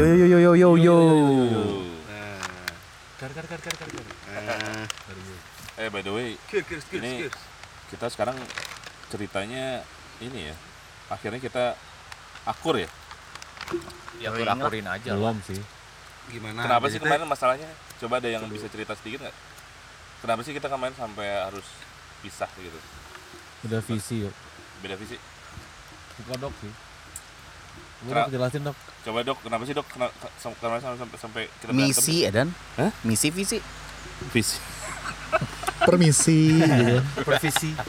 Yo yo yo yo yo yo. Kar kar kar kar kar. kar. Eh by the way, Kir kir kir Ini- kir. kita sekarang ceritanya ini ya. Akhirnya kita akur ya. Ya akur-akurin aja lah. Belum sih. Gimana? Kenapa sih kemarin masalahnya? Coba ada yang bisa cerita sedikit nggak? Kenapa sih kita kemarin sampai harus pisah gitu? Udah visi yuk. Beda visi. Bukan dok sih. Gue Kenapa? jelasin dok. Coba dok, kenapa sih dok? Kena- sam- Kenapa sampai sampai, sampai kita berantem? Misi Edan? Hah? Misi visi. Visi. Permisi gitu. Supervisi.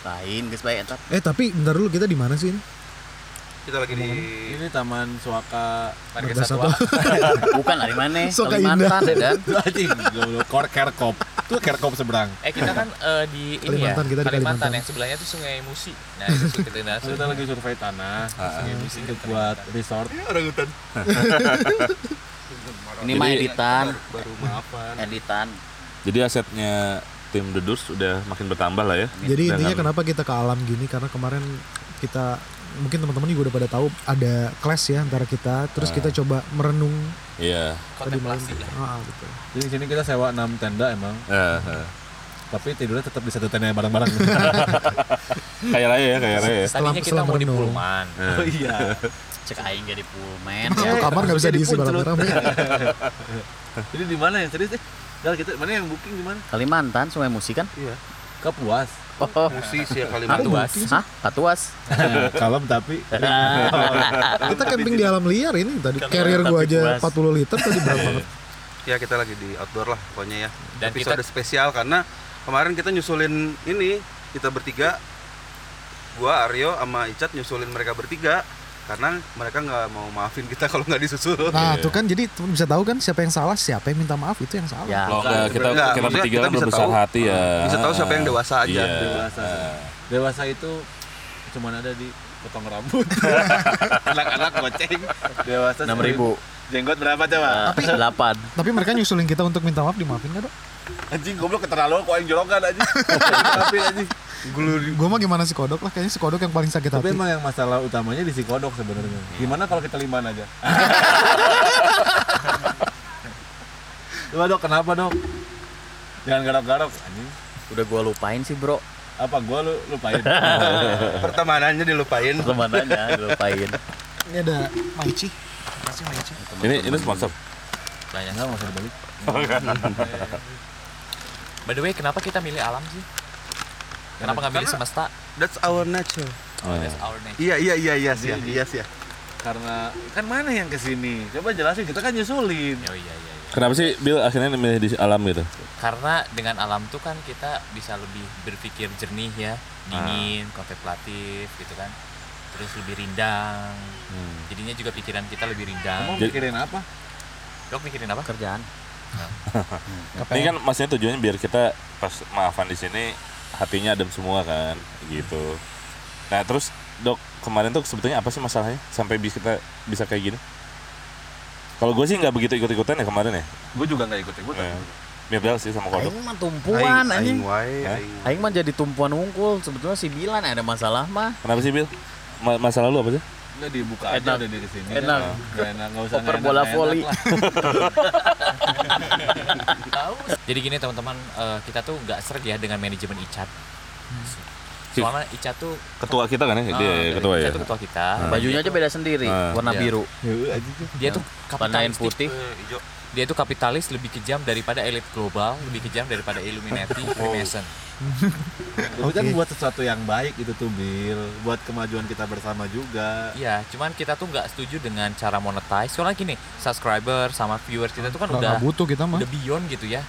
Lain guys baik. Eh tapi bentar dulu kita di mana sih ini? kita lagi di Ini Taman Suaka Marga Satwa. Bukan dari mana? Suka Kalimantan Edan. anjing. Goblok. Kor Kerkop. Itu Kerkop seberang. Eh kita kan eh, di ini ya Kalimantan, kita di Kalimantan Kalimantan. yang sebelahnya tuh Sungai Musi. Nah itu kita nah, Kita lagi survei tanah. Ah, Ini buat resort. orang hutan. Ini mah editan, Baru maafan. editan. Jadi asetnya tim The Doors udah makin bertambah lah ya. Jadi Dan intinya kenapa kita ke alam gini karena kemarin kita mungkin teman-teman juga udah pada tahu ada kelas ya antara kita terus Ah. kita coba merenung Iya. kontemplasi lah. ah betul Jadi di sini kita sewa 6 tenda emang. Eh, eh. Tapi tidurnya tetap di satu tenda bareng-bareng. Kayak raya ya, kayak raya ya. Setelah- Tadinya kita mau di merenung. Pullman. Eh. iya. Cek aing jadi pullman satu ya. kamar nggak bisa diisi barang-barang Jadi di mana yang serius eh? Dal kita mana yang booking di mana? Kalimantan Sungai Musi kan? Kapuas. Oh, Musi sih ya Hah? Kalimantan. Hah? Katuas. Kalem tapi kita camping di alam liar ini tadi carrier gua aja Tapi 40 liter tadi berat banget Ya kita lagi di outdoor lah pokoknya ya. Dan Episode spesial karena kemarin kita nyusulin ini kita bertiga. Gua Aryo sama Icat nyusulin mereka bertiga karena mereka nggak mau maafin kita kalau nggak disusul. nah Iya. tuh kan jadi bisa tahu kan siapa yang salah siapa yang minta maaf itu yang salah Ya. Kalau nggak, kita Enggak, kita bertiga kita kan bisa berbesar tahu- hati ya. bisa tahu siapa yang dewasa aja. Iya. dewasa. Dewasa itu cuman ada di potong rambut. Anak-anak goceng. Dewasa 6000. Jenggot berapa coba? Tapi 8. tapi mereka nyusulin kita untuk minta maaf dimaafin nggak dok Anjing goblok keterlaluan kok yang jorokan anjing. Tapi anjing. Gue mah gimana si kodok lah kayaknya si kodok yang paling sakit Tapi hati emang yang masalah utamanya di si kodok sebenarnya. Gimana kalau kita liman aja? Coba dok, kenapa dok? Jangan garap-garap anjing. Udah gua lupain sih, Bro. Apa gua lu lupain? Pertemanannya dilupain. Temanannya lupain. ini ada Maici kasih Maici Ini ini sponsor. Banyak. Enggak, enggak usah dibalik. By the way, kenapa kita milih alam sih? Kenapa nggak milih semesta? That's our nature. Oh, That's our nature. Iya iya iya iya sih. Iya sih. Karena kan mana yang ke sini? Coba jelasin, kita kan nyusulin. Oh iya iya. iya. Kenapa sih Bill akhirnya milih di alam gitu? Karena dengan alam tuh kan kita bisa lebih berpikir jernih ya, dingin, kontemplatif gitu kan. Terus lebih rindang. Hmm. Jadinya juga pikiran kita lebih Kamu rindang. Jadi- mikirin apa? Dok mikirin apa? Kerjaan. Ini kan maksudnya tujuannya biar kita pas maafan di sini hatinya adem semua kan, gitu. Nah terus dok kemarin tuh sebetulnya apa sih masalahnya sampai bisa kita bisa kayak gini? Kalau gue sih nggak begitu ikut-ikutan ya kemarin ya. Gue juga nggak ikut ikutan. Eh, Mirdal sih sama kodok. Aing mah tumpuan Aing anjing. wae, Hah? aing. Aing mah jadi tumpuan unggul. Sebetulnya si Bilan ada masalah mah. Kenapa sih Bill? Ma- masalah lu apa sih? Udah dibuka aja Enak. udah dari sini. Enak. Gak enak, nggak usah. Oper bola voli. Jadi gini teman-teman, eh, kita tuh nggak seret ya dengan manajemen Icat. Si- Soalnya Icat tuh Ketua kita kan ya? Dia eh, ketua ya. Tuh ketua kita. Bajunya aja beda sendiri, Ah. warna Iya. biru. Dia tuh kapitalis putih. Eh, hijau. dia tuh kapitalis lebih kejam daripada elit global, lebih kejam daripada Illuminati, Freemason. Tapi kan buat sesuatu yang baik itu tuh Bill, buat kemajuan kita bersama juga. Iya, cuman kita tuh nggak setuju dengan cara monetize. Soalnya gini, subscriber sama viewers kita tuh kan udah butuh kita mah udah beyond gitu ya.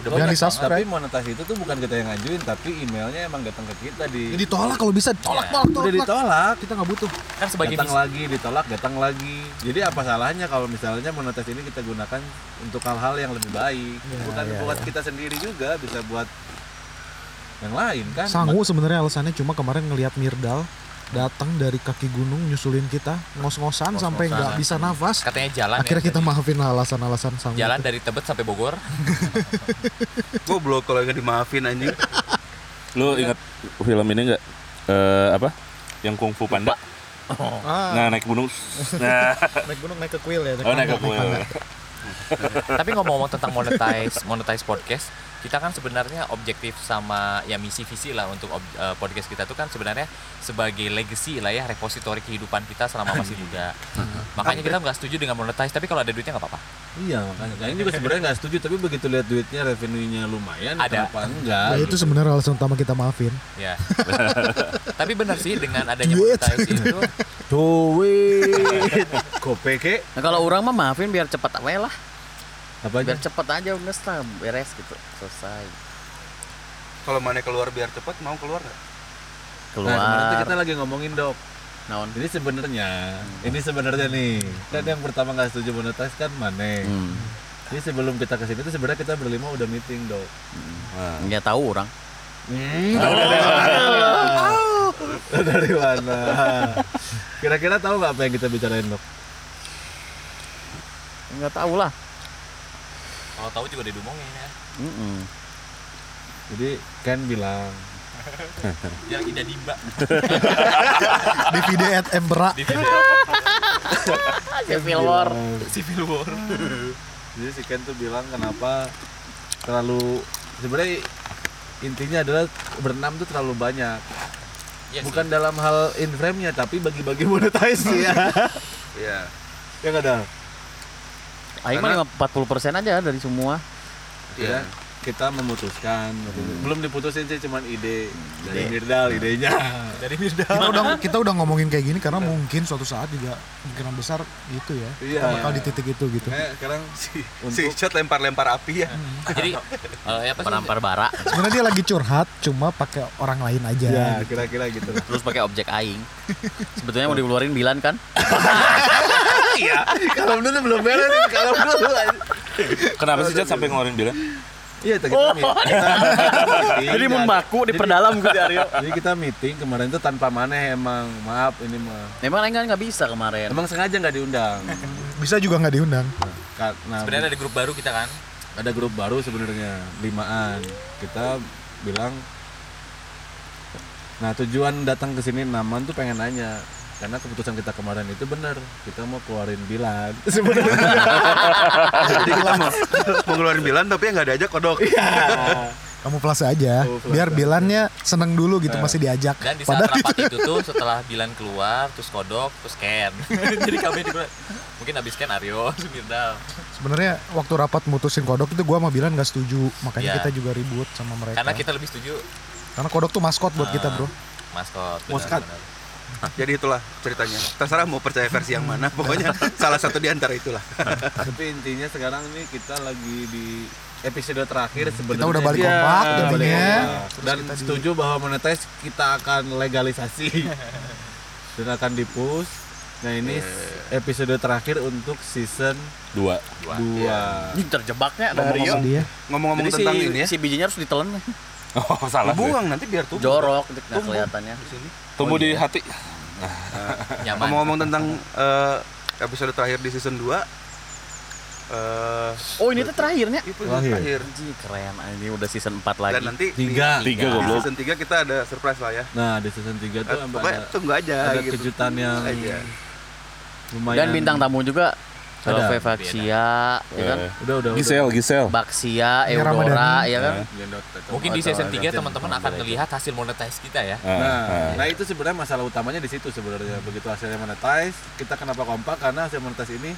Udah Jangan banyak subscribe. Tapi monetasi itu tuh bukan kita yang ngajuin, tapi emailnya emang datang ke kita di. Ya, ditolak kalau bisa tolak Iya. tolak udah tolak ditolak. kita nggak butuh kan sebagai datang misi. lagi, ditolak, datang lagi. Jadi apa salahnya kalau misalnya monetasi ini kita gunakan untuk hal-hal yang lebih baik, Ya, bukan ya, buat ya. kita sendiri juga, bisa buat yang lain kan. Sangu sebenarnya alasannya cuma kemarin ngelihat Mirdal datang dari kaki gunung nyusulin kita ngos-ngosan sampai nggak bisa nafas Katanya jalan akhirnya ya. kita maafin lah alasan-alasan Sangu jalan itu. dari Tebet sampai Bogor. Goblok kalau nggak dimaafin anjing. Lu ingat film ini nggak? Eh, apa? Yang Kung Fu Panda? Ah, Nah, naik gunung. Nah, naik gunung naik ke kuil ya. oh naik ke kuil. Tapi ngomong-ngomong tentang monetize, monetize podcast, kita kan sebenarnya objektif sama ya misi visi lah untuk ob- eh, podcast kita tuh kan sebenarnya sebagai legacy lah ya repositori kehidupan kita selama masih muda. Makanya kita nggak setuju dengan monetize, tapi kalau ada duitnya nggak apa-apa. Iya makanya. Kayaknya juga sebenarnya nggak setuju tapi begitu lihat duitnya revenue-nya lumayan Ada. kenapa enggak? Nah, itu sebenarnya alasan utama kita maafin. Ya. tapi benar sih dengan adanya Duit. monetize itu Duit. Kope ke? Nah, kalau orang mah maafin biar cepat apa lah. Apa aja? Biar cepet aja udah lah, beres gitu. Selesai. Kalau mana keluar biar cepet mau keluar nggak? Nah, kemarin tuh Keluar. kita lagi ngomongin dok. Naon? Ini sebenarnya, ini sebenarnya nih. Kan yang pertama nggak setuju monetize kan Mane. Hmm. Ini sebelum kita ke sini tuh sebenarnya kita berlima udah meeting dok. Nah, Nggak tahu orang. Dari mana? Kira-kira tahu nggak apa yang kita bicarain dok? Nggak tahu lah. Kalau tahu juga udah diomongin ya. Mm-mm. Jadi Ken bilang, Yang tidak dimba DVD at Embera. Civil War. Civil War. jadi si Ken tuh bilang kenapa terlalu sebenarnya intinya adalah berenam tuh terlalu banyak. Iya sih. Bukan dalam hal in frame-nya tapi bagi-bagi monetize ya. Iya. ya nggak ada. Aing mah 40% aja dari semua. Iya. kita memutuskan belum diputusin sih cuman ide dari Mirdal idenya dari Mirda Kita udah kita udah ngomongin kayak gini karena mungkin suatu saat juga kemungkinan besar gitu ya. Iya. Kita bakal di titik itu gitu. Kayak sekarang Si, Untuk- si Icat lempar-lempar api ya. jadi eh, apa sih Penampar bara. Sebenarnya dia lagi curhat cuma pakai orang lain aja. ya kira-kira gitu Terus pakai objek aing. Sebetulnya mau dikeluarin bilan kan? kalau dulu belum beres kalau dulu Kenapa sih Cat sampai ngeluarin bilang? iya kita Oh, meeting, Jadi dan- mun baku diperdalam gitu Aryo. jadi kita meeting kemarin tuh tanpa maneh emang. Maaf ini mah. Emang aing kan nggak bisa kemarin. emang sengaja nggak diundang. Bisa juga nggak diundang. karena sebenarnya ada grup baru kita kan? Ada grup baru sebenarnya limaan. Kita bilang nah tujuan datang ke sini Naman tuh pengen nanya karena keputusan kita kemarin itu benar kita mau keluarin bilan sebenarnya Jadi kita mau, mau ngeluarin bilan tapi yang nggak diajak kodok. Kamu plus aja. Kamu plus Biar bilannya seneng dulu gitu masih diajak. dan di saat Padahal rapat itu tuh setelah bilan keluar terus kodok terus Ken jadi kami di mungkin abis Ken Aryo Mirdal sebenarnya waktu rapat mutusin kodok itu gua sama Bilan nggak setuju. Makanya Iya. kita juga ribut sama mereka. karena kita lebih setuju Karena kodok tuh maskot buat kita, Bro. maskot Maskot. Benar-benar. Jadi itulah ceritanya. Terserah mau percaya versi yang mana. Pokoknya salah satu di antara itulah. tapi intinya sekarang ini kita lagi di episode terakhir sebenarnya udah balik Iya, kompak udah balik jadinya. kompak. Terus dan kita di- setuju bahwa monetize kita akan legalisasi dan akan dipush nah ini episode terakhir untuk season Dua. 2 Ini terjebaknya ada Aryo. Ngomong-ngomong Dia. ngomong-ngomong Jadi si, tentang ini ya. si bijinya harus ditelan. Oh, salah. Buang nanti biar tumbuh. Jorok nggak kelihatannya. Di sini. Tumbuh di hati. nyaman Ngomong-ngomong tentang eh, episode terakhir di season 2 eh Oh ini tuh terakhirnya. itu Terakhir. terakhir. Keren ini udah season 4 lagi. Dan nanti Tiga. di, Tiga di goblok. season 3 kita ada surprise lah ya. nah di season 3 tuh Eh, ada, tunggu aja ada gitu. kejutan yang Aja. lumayan Dan bintang tamu juga Ada. Salve Vaksia, ya kan? Udah udah Gisel, Gisel. Baksia, Ini Eudora, ya kan? udah. mungkin di season 3 teman-teman akan melihat hasil monetize kita ya Ah, Nah, ah. nah itu sebenarnya masalah utamanya di situ sebenarnya. Begitu hasilnya monetize, kita kenapa kompak karena hasil monetize ini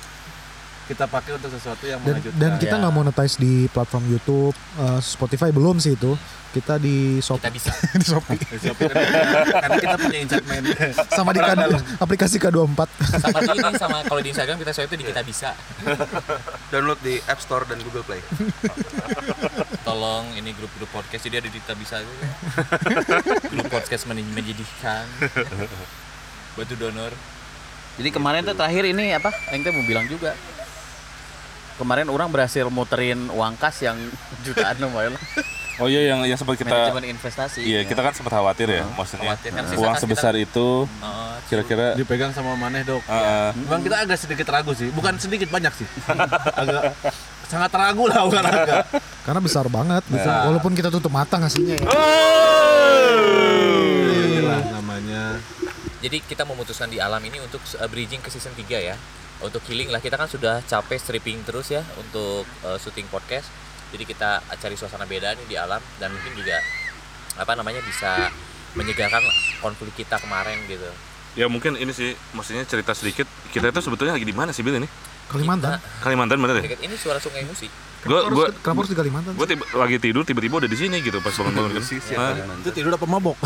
kita pakai untuk sesuatu yang Dan, mengejutkan. dan kita Ya. nggak monetize di platform YouTube, eh, Spotify belum sih itu. Kita di kita Shopee, bisa di Shopee. Eh, Shopee karena, karena kita punya instrumen. sama di K, aplikasi K24. sama di ini sama kalau di Instagram kita swipe itu di kita bisa Download di App Store dan Google Play. tolong ini grup-grup podcast jadi ada di kita bisa grup podcast men- menyedihkan batu donor Jadi kemarin tuh terakhir ini apa? Teh mau bilang juga. Kemarin orang berhasil muterin uang kas yang jutaan lumayan lah. Oh iya yang yang sempat kita Manajemen investasi. Iya, kita kan sempat khawatir ya, maksudnya Khawatir kan uang sebesar itu Oh, kira-kira Dipegang sama Maneh dok. ah, Bang kita agak sedikit ragu sih, bukan sedikit banyak sih. agak sangat ragu lah bukan agak. Karena besar banget, besar. Walaupun kita tutup mata ngasihnya ya. Inilah namanya Jadi kita memutuskan di alam ini untuk uh, bridging ke season 3 ya. Untuk healing lah kita kan sudah capek stripping terus ya untuk uh, syuting podcast. Jadi kita cari suasana beda nih di alam dan mungkin juga apa namanya bisa menyegarkan konflik kita kemarin gitu. Ya mungkin ini sih, maksudnya cerita sedikit. Kita itu sebetulnya lagi di mana sih Bil ini? Kalimantan. Kalimantan bener ya? Dekat ini suara sungai musik. Gue gue kenapa harus di Kalimantan? gue tiba, lagi tidur tiba-tiba udah di sini gitu pas bangun-bangun kan. Sisi Ah, Itu tidur apa mabok?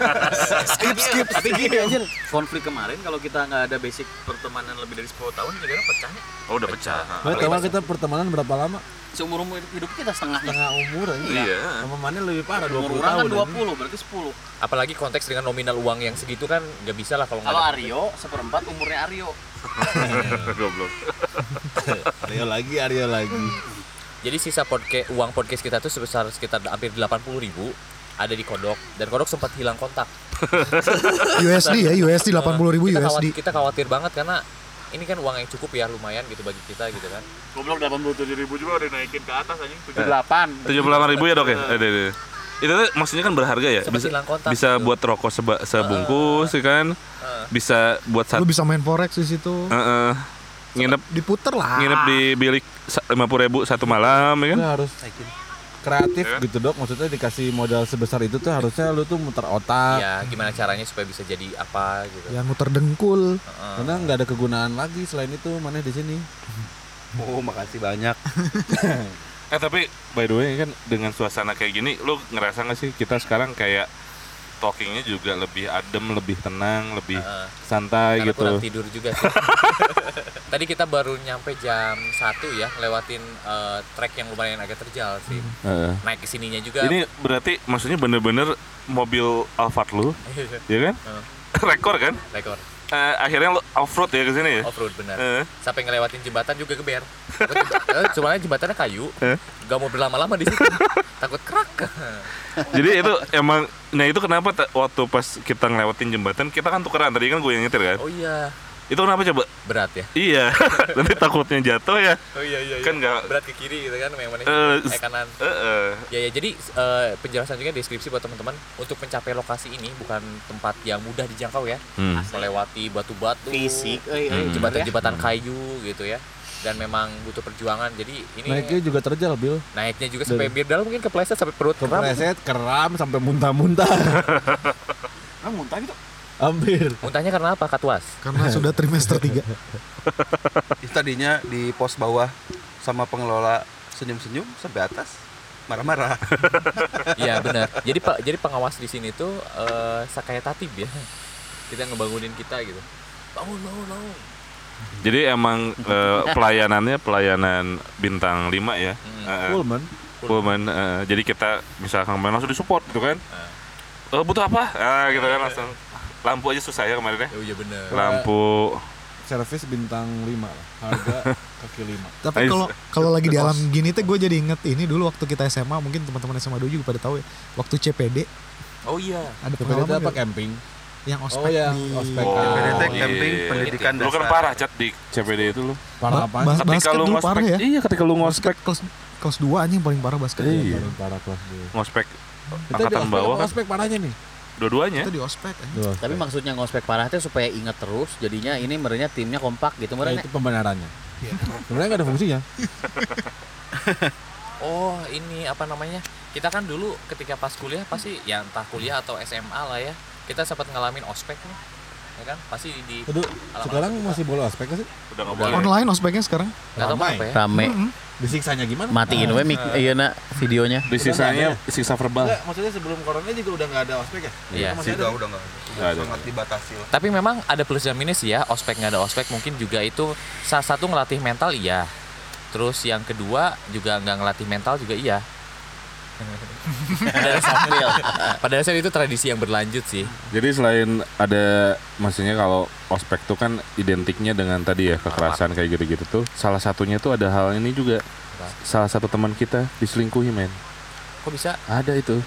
skip skip tapi gini aja konflik kemarin kalau kita nggak ada basic pertemanan lebih dari 10 tahun negara pecah nih oh udah pecah. Nah, tahu kita pertemanan berapa lama? seumur umur hidup kita setengah Setengah umur aja. Iya. Sama mana lebih parah 20 umur orang tahun. kan anjing. 20 berarti 10 Apalagi konteks dengan nominal uang yang segitu kan nggak bisa lah kalau nggak kalau Aryo seperempat umurnya Aryo Goblok. Aryo lagi, Aryo lagi. Jadi sisa podcast uang podcast kita tuh sebesar sekitar hampir 80.000 ribu ada di Kodok dan Kodok sempat hilang kontak. USD ya, USD 80 ribu kita, USD. khawatir, kita khawatir banget karena ini kan uang yang cukup ya lumayan gitu bagi kita gitu kan. goblok 87 ribu juga udah naikin ke atas anjing 78 Tujuh puluh ribu ya dok ya? Eh, deh, deh. Itu tuh maksudnya kan berharga ya? Sempat Bisa, hilang kontak. bisa gitu. buat rokok seba, sebungkus ya kan? Bisa buat Lu satu bisa main forex di situ. eh, nginep Diputer lah. nginep di bilik lima puluh ribu satu malam ya kan? Lu harus kreatif Ya. gitu dok maksudnya dikasih modal sebesar itu tuh harusnya lu tuh muter otak Ya gimana caranya supaya bisa jadi apa gitu. Ya muter dengkul. Heeh. karena nggak ada kegunaan lagi selain itu mana di sini Oh, makasih banyak. Eh tapi by the way kan dengan suasana kayak gini, lu ngerasa nggak sih kita sekarang kayak talkingnya juga lebih adem, lebih tenang, lebih Heeh. santai gitu. kurang tidur juga sih. Tadi kita baru nyampe jam 1 ya, lewatin eh, trek yang lumayan agak terjal sih. Heeh. Naik ke sininya juga. Ini berarti maksudnya bener-bener mobil Alphard lu, ya kan? Rekor kan? rekor Eh, akhirnya lu off-road ya ke sini ya? off road benar. Eh. Sampai ngelewatin jembatan juga geber. Eh, Cuma jembatannya kayu. Eh. Gak mau berlama-lama di situ. Takut kerak. Jadi itu emang nah itu kenapa waktu pas kita ngelewatin jembatan kita kan tukeran tadi kan gue yang nyetir kan? Oh iya, Itu kenapa coba? berat ya. Iya, nanti takutnya jatuh ya. Oh iya iya. Kan nggak- berat ke kiri gitu kan, yang mana Eh, eh kanan. Eh, eh. Ya ya jadi eh, penjelasan juga deskripsi buat teman-teman untuk mencapai lokasi ini bukan tempat yang mudah dijangkau ya. Hmm. Melewati batu-batu, fisik eh, eh, Hmm. jembatan-jembatan kayu gitu ya. Dan memang butuh perjuangan. Jadi ini naiknya juga terjal bil naiknya juga sampai birdal mungkin kepleset sampai perut kram. kepreset keram sampai muntah-muntah ah muntah gitu hampir Muntahnya karena apa? Katuas. Karena sudah trimester 3 Itu tadinya di pos bawah sama pengelola senyum-senyum sampai atas marah-marah. Iya benar. Jadi pak, jadi pengawas di sini tuh eh kayak tatib ya. Kita ngebangunin kita gitu. Bangun, bangun, bangun. Jadi emang eh, pelayanannya pelayanan bintang 5 ya. Hmm. Eh, eh. cool man Pullman, eh, jadi kita misalkan langsung disupport gitu kan. Eh, butuh apa? Ah, gitu kan langsung. Lampu aja susah ya kemarin ya. Oh iya benar. Lampu. servis bintang 5 lah harga kaki 5 Tapi kalau kalau lagi di alam gini teh gue jadi inget ini dulu waktu kita SMA mungkin teman-teman SMA dulu juga pada tahu ya. Waktu CPD Oh iya. ada CPD itu pengalaman apa camping yang ospek Oh, yang di ospek. Oh, CPDT iya. camping pendidikan Lu kan dasar. parah cat di CPD itu lu. parah Ba- apa bas- Ketika basket lu ngospek, parah ya. iya ketika lu ngospek, Ospek kelas kelas 2 anjing paling parah basket. Iya. paling parah kelas dua ngospek kita di angkatan ospek bawah kan ospek parahnya nih dua-duanya. Itu di ospek. Dua tapi ospek. maksudnya ngospek parah teh supaya inget terus jadinya ini merenya timnya kompak gitu Nah, merenya itu pembenarannya sebenarnya nggak ada fungsinya Oh ini apa namanya? Kita kan dulu ketika pas kuliah pasti ya entah kuliah atau SMA lah ya. Kita sempat ngalamin ospek nih. Ya kan? Pasti di Aduh, sekarang masih boleh ospek sih Udah nggak boleh. Online ospeknya sekarang. nggak tahu ramai. kenapa ya. rame disiksanya gimana matiin we mik iya nak videonya Di sisanya siksa verbal. Enggak, maksudnya sebelum corona juga udah nggak ada ospek ya? Iya. Masih Udah ada. udah Nggak ada. sangat dibatasi lah. Tapi memang ada plus dan minus ya, ospek nggak ada ospek mungkin juga itu salah satu ngelatih mental iya. Terus yang kedua juga nggak ngelatih mental juga iya. Pada dasarnya, pada dasarnya itu tradisi yang berlanjut sih. Jadi selain ada maksudnya kalau ospek tuh kan identiknya dengan tadi ya kekerasan kayak gitu-gitu tuh salah satunya tuh ada hal ini juga. Salah satu teman kita diselingkuhi men. Kok bisa? ada itu.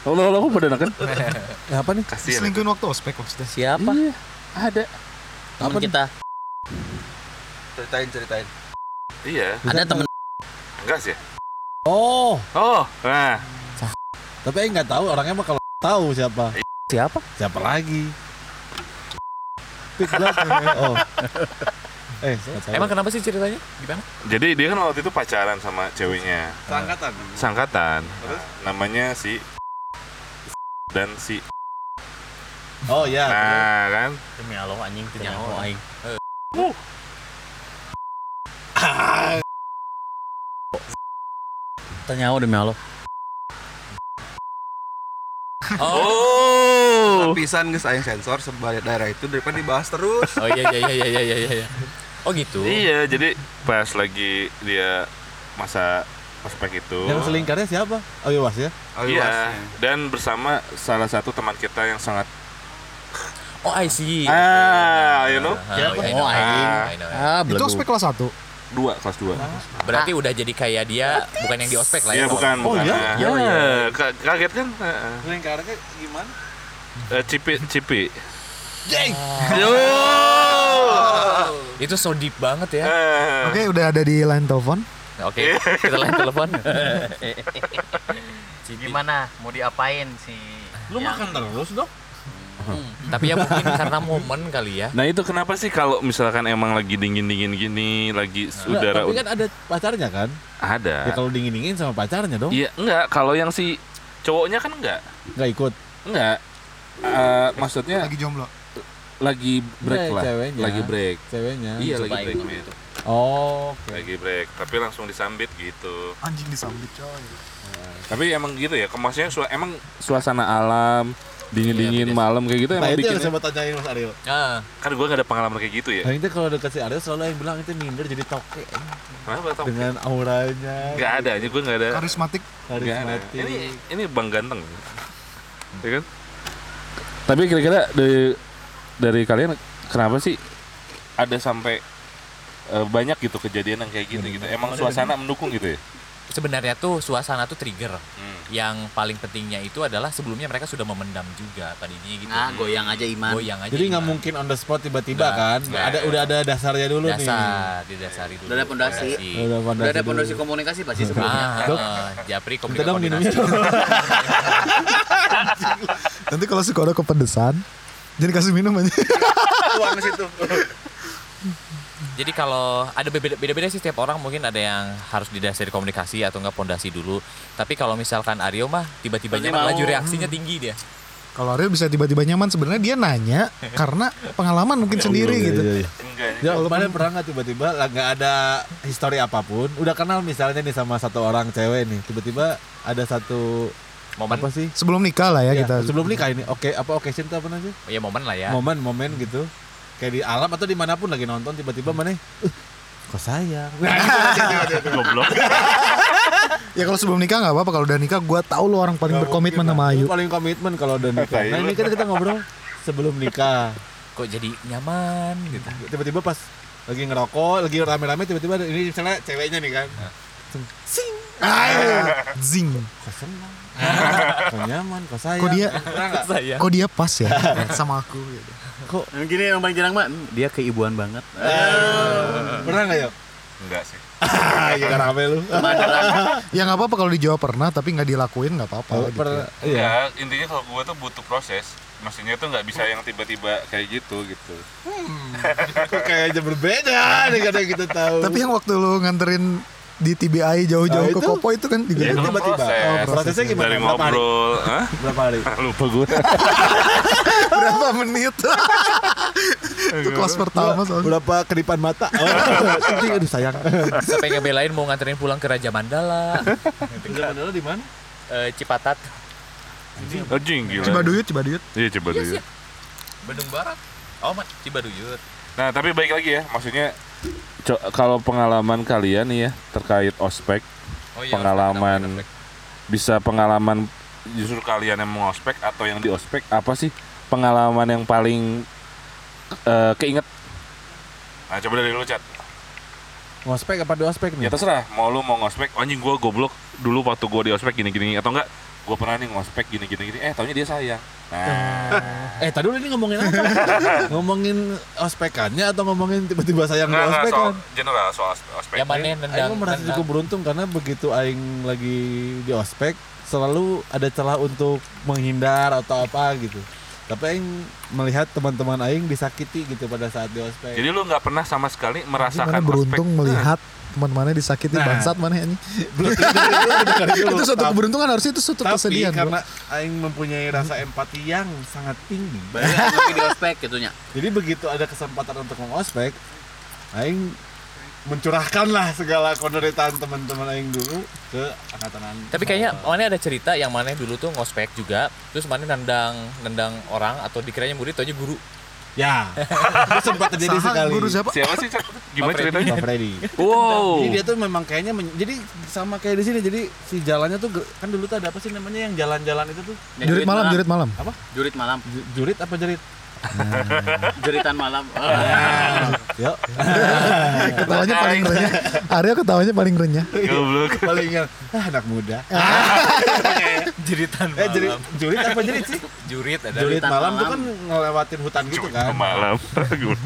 Allah Allah aku pada kan Ya, apa nih? kasihan Selingkuhin waktu ospek maksudnya. siapa? Iya, ada. Temen kita. Ceritain ceritain. iya ada temen enggak sih Oh, oh nah tapi Aing nggak tahu orangnya mah kalau tahu siapa. Siapa? Siapa lagi? blood. Oh. Eh. Emang kenapa sih ceritanya? Gimana? Jadi dia kan waktu itu pacaran sama ceweknya. Seangkatan. Sangkatan. Namanya si dan si Oh iya. Nah, kan? Demi Allah anjing teu nyaho aing. Teu nyaho demi Allah. Oh. Pisan geus aing sensor sebagai daerah itu daripada dibahas terus. Oh iya iya iya iya iya iya. Oh gitu. Iya, jadi pas lagi dia masa ospek itu. Yang selingkarnya siapa? Oh iya, Was ya. Oh, Iya, iya. dan bersama salah satu teman kita yang sangat Oh I see. ah, you know, Siapa? Oh, aing. Ah, Itu belum. ospek kelas 1. Dua kelas dua. Berarti udah jadi kayak dia bukan yang di ospek lah ya. Iya bukan, Oh, bukan. iya? Iya, iya. ka- kaget kan? Heeh. Selingkarnya gimana? Eh, cipi, cipi. Yo. Itu so deep banget ya. Eh, Oke, udah ada di line telepon. Oke, kita lain telepon. Gimana? Mau diapain si Lu makan terus, Dok? Tapi ya mungkin karena momen kali ya. Nah itu kenapa sih kalau misalkan emang lagi dingin-dingin gini, lagi udara tapi kan ada pacarnya kan? ada. Ya kalau dingin-dingin sama pacarnya dong. Iya, enggak. Kalau yang si cowoknya kan enggak. Nggak ikut. Enggak. Eh, maksudnya Lagi jomblo. lagi break Enggak, lah. ceweknya. Lagi break. Ceweknya. Iya, lagi break. ikut men. itu. Oh, oke. Lagi break, tapi langsung disambit gitu. Anjing disambit coy. Tapi emang gitu ya, kemasnya emang suasana alam, dingin-dingin malam kayak gitu Nah emang itu yang bikin. saya mau tanyain Mas Ariel. Ah, Kan gue gak ada pengalaman kayak gitu ya. Nah itu kalau dekat si Ariel selalu yang bilang itu minder jadi toke Kenapa tau? dengan auranya. Gak ada aja, gue gak ada. Karismatik. Karismatik. Ini ini bang ganteng, ya kan? Tapi kira-kira dari dari kalian kenapa sih ada sampai eh, banyak gitu kejadian yang kayak gitu gitu? Emang suasana mendukung gitu ya? Sebenarnya tuh suasana tuh trigger. Hmm. Yang paling pentingnya itu adalah sebelumnya mereka sudah memendam juga tadinya gitu. Nah, goyang aja iman. Goyang aja. Jadi nggak mungkin on the spot tiba-tiba kan? nggak. Ada udah ada dasarnya dulu nih. dasar didasari dulu. Udah ada pondasi. Udah Udah ada pondasi komunikasi pasti sebelumnya. Ah, Dok. ah, Japri komunikasi. dong minumnya. Nanti kalau si Kodo kepedesan, jadi kasih minum aja. Uang situ. Jadi kalau ada beda- beda-beda sih setiap orang mungkin ada yang harus didasari komunikasi atau enggak pondasi dulu. Tapi kalau misalkan Aryo mah tiba-tiba nyaman laju reaksinya tinggi dia. Kalau Ariel bisa tiba-tiba nyaman, sebenarnya dia nanya karena pengalaman mungkin sendiri Iya, gitu. iya, iya. Enggak. Ya, kemarin pernah nggak tiba-tiba lah nggak ada histori apa pun, udah kenal misalnya nih sama satu orang cewek nih, tiba-tiba ada satu Momen apa sih? Sebelum nikah lah ya, Ya, kita. sebelum nikah ini, oke apa occasion itu apa namanya? ya momen lah ya. Momen-momen gitu, kayak di alam atau di mana pun lagi nonton tiba-tiba mana? Uh, kok sayang? Nah, Goblok. Ya kalau sebelum nikah nggak apa-apa. Kalau udah nikah, gue tahu lo orang paling berkomitmen sama Ayu. Paling komitmen kalau udah nikah. Tai Nah lu. ini kan kita ngobrol sebelum nikah. Kok jadi nyaman gitu. Tiba-tiba pas lagi ngerokok, lagi rame-rame tiba-tiba ini misalnya ceweknya nih kan. Sing. Ayo, zing. Kok senang. kok nyaman, kok sayang. Kok dia? Saya. kok dia pas ya sama aku? Gitu. Kok Yang gini yang paling jarang hmm, dia keibuan banget. pernah nggak ya? Enggak sih. Ah, iya kan rame lu. Ya nggak apa-apa kalau dijawab pernah, tapi nggak dilakuin nggak apa-apa. Oh, gitu. per- iya. Ya, intinya kalau gue tuh butuh proses. Maksudnya tuh nggak bisa yang tiba-tiba kayak gitu gitu. Kok kayaknya berbeda nih kadang kita tahu. Tapi yang waktu lu nganterin di TBI jauh-jauh Nah, ke itu- Kopo itu kan Ya, itu kan tiba-tiba. proses. Oh, prosesnya gimana? Dari Berapa hari? ngobrol, Hah? berapa hari? lupa gue. berapa menit? itu kelas pertama soalnya. Berapa kedipan mata? Oh, anjing, aduh sayang. Sampai ngebelain mau nganterin pulang ke Raja Mandala. Zaman dulu di mana? Eh, Cipatat. Anjing gila. Cibaduyut, Cibaduyut. Iya, coba dulu. Bandung Barat. Oh, Cibaduyut. Nah, tapi baik lagi ya, maksudnya kalau pengalaman kalian nih ya terkait ospek, Oh Pengalaman. ospek, bisa pengalaman justru kalian yang mau ospek atau yang di ospek apa sih pengalaman yang paling eh, keinget? Nah, coba dari lu, Cat. Ngospek apa di ospek nih? Ya terserah, mau lu mau ngospek, "Oh, anjing gua goblok dulu waktu gua di ospek gini-gini atau enggak gua pernah nih ngospek gini-gini gini. Eh, taunya dia sayang. Nah, Eh tadi dulu ini ngomongin apa? ngomongin ospekannya atau ngomongin tiba-tiba sayang enggak, soal ospekan? general soal ospek. Yang mana nendang? Aing merasa cukup beruntung karena begitu Aing lagi di ospek selalu ada celah untuk menghindar atau apa gitu. tapi aing melihat teman-teman aing disakiti gitu pada saat di ospek Jadi lu nggak pernah sama sekali merasakan beruntung ospek. melihat teman mana disakiti Nah. bangsat mana ini. Itu bukan dulu. itu suatu Tapi- keberuntungan harusnya itu suatu tapi kesedihan. bro. karena aing mempunyai rasa empati yang sangat tinggi ngopi di ospek gitunya. jadi begitu ada kesempatan untuk mengospek aing mencurahkan lah segala penderitaan teman-teman aing dulu ke angkatan Tapi kayaknya mana ada cerita yang mana dulu tuh ngospek juga, terus mana nendang nendang orang atau dikiranya murid, taunya guru. Ya itu sempat terjadi Saha, sekali guru siapa? Siapa sih? Cak? Gimana Pak ceritanya? Pak Freddy Wow. Jadi dia tuh memang kayaknya men- jadi sama kayak di sini. Jadi si jalannya tuh kan dulu tuh ada apa sih namanya yang jalan-jalan itu tuh Jurit malam, jurit malam. Jurit malam. Ju- jurit apa jerit? Juritan malam. Yuk. Ketawanya paling renyah. Aryo ketawanya paling renyah. Goblok. Palingan ah, anak muda. Jeritan Eh jerit jurit apa jerit sih? Jurit ada. Jurit Juritan malam tuh malam. kan ngelewatin hutan gitu kan. Malam.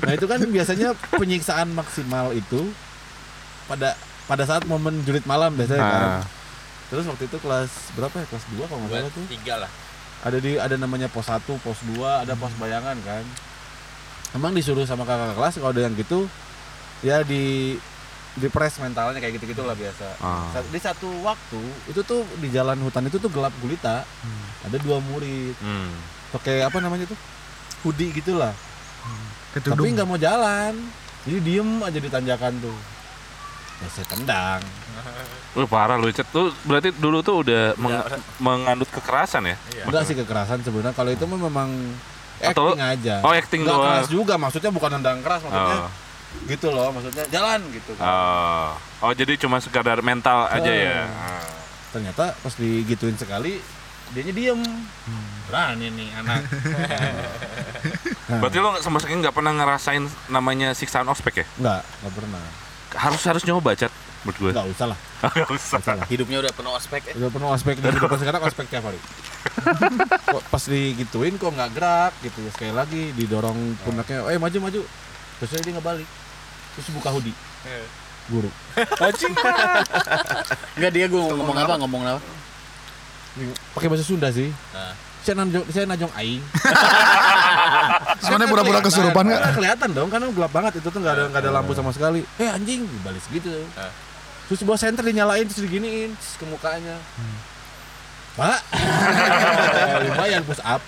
Nah itu kan biasanya penyiksaan maksimal itu pada pada saat momen jurit malam biasanya kan. Ah. Terus waktu itu kelas berapa ya? Kelas 2 kalau nggak salah tuh. tiga lah. Ada di ada namanya pos 1, pos 2, ada pos bayangan kan. Emang disuruh sama kakak kelas kalau ada yang gitu ya di di press mentalnya kayak gitu gitulah biasa. Ah. Di satu waktu itu tuh di jalan hutan itu tuh gelap gulita. Ada dua murid Hmm. pakai apa namanya tuh? hoodie gitulah. Tapi Ketudung. nggak mau jalan. Jadi diem aja di tanjakan tuh. Ya saya tendang. Lu parah lu, Cet. Lu berarti dulu tuh udah meng- mengandut kekerasan ya? Enggak sih kekerasan sebenarnya. Kalau itu memang Atau- acting aja. Oh, acting Nggak doang. keras juga, maksudnya bukan nendang keras, maksudnya Oh. gitu loh, maksudnya jalan gitu. kan. Oh. Oh, jadi cuma sekadar mental aja Oh. ya. Ternyata pas digituin sekali, dianya diem. Berani nih anak. Berarti lu sama sekali nggak pernah ngerasain namanya siksaan ospek ya? Enggak, enggak pernah. Harus harus nyoba, Cat. Menurut gue. Enggak usah lah. Nggak usah. Nggak usah lah. Hidupnya udah penuh ospek ya. Udah pernah ospek dari depan sekarang ospek tiap hari. kok pas digituin kok nggak gerak gitu ya sekali lagi didorong pundaknya, eh maju maju. Terus dia nggak balik. Terus buka hoodie. Guru. Enggak dia gue ngomong apa ngomong apa? Pakai bahasa Sunda sih. Nah. Saya najong, saya najong aing. Soalnya pura-pura kesurupan nggak? Karena kelihatan dong, karena gelap banget itu tuh nggak ada nggak ada lampu sama sekali. Eh anjing, dibalik segitu. Ah. Terus bawa senter dinyalain terus diginiin terus ke mukanya. Pak, lumayan push up.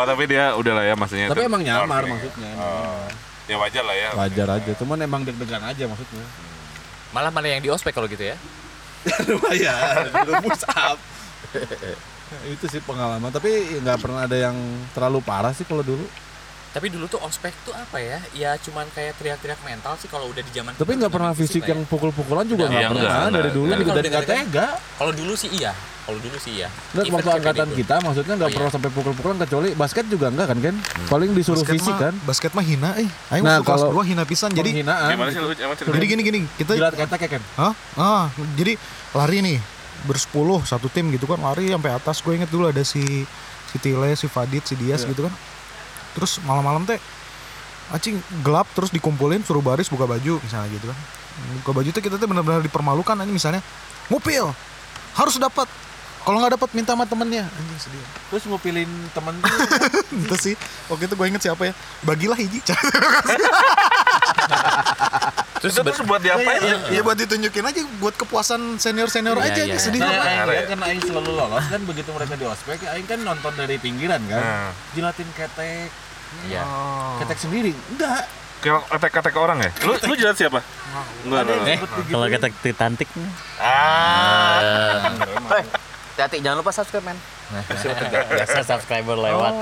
Oh, tapi dia udah lah ya maksudnya. Tapi emang nyamar maksudnya. emang Oh. Ya wajar lah ya. Wajar aja, cuman emang deg-degan aja maksudnya. Malah mana yang di ospek kalau gitu ya? lumayan, push up. Itu sih pengalaman, tapi nggak pernah ada yang terlalu parah sih kalau dulu. Tapi dulu tuh ospek tuh apa ya? Ya cuman kayak teriak-teriak mental sih kalau udah di zaman Tapi nggak pernah fisik lah ya. yang pukul-pukulan juga Iya, nggak enggak, pernah enggak. dari dulu gitu kalau dan nggak dengar-dengar- tega. Kalau dulu sih iya. Kalau dulu sih iya. Nggak, waktu kayak angkatan gitu. kita maksudnya nggak Oh, pernah sampai pukul-pukulan kecuali basket juga enggak kan Ken? Paling disuruh Basket fisik mah- kan? Basket mah hina eh. Aing Nah, waktu kelas kalau- 2 hina pisan. Jadi Penghinaan. Gimana sih lu? Emang cerita? jadi gini gini, kita Jilat ya Ken? Hah? Ah, jadi lari nih bersepuluh satu tim gitu kan lari sampai atas gue inget dulu ada si si Tile, si Fadit, si Dias Iya. gitu kan. Terus malam-malam teh acing gelap terus dikumpulin suruh baris buka baju misalnya gitu kan. Buka baju tuh kita tuh benar-benar dipermalukan ini misalnya ngupil harus dapat kalau nggak dapat minta sama temennya anjing sedih Terus mau pilih temen tuh itu sih waktu itu gue inget siapa ya bagilah hiji Terus Itu terus buat diapain? ya buat ditunjukin aja buat kepuasan senior senior Iya, aja iya, iya. sedih Nah, apa Aing Parah kan ya? karena Aing selalu lolos kan begitu mereka di ospek Aing kan nonton dari pinggiran kan Nah. Jilatin ketek Iya. Ketek sendiri Enggak Kayak ketek-ketek orang ya? Lu lu jelas siapa? Enggak, digituin. Kalau kita titantik Ah. Hati-hati jangan lupa subscribe men. Biasa subscriber lewat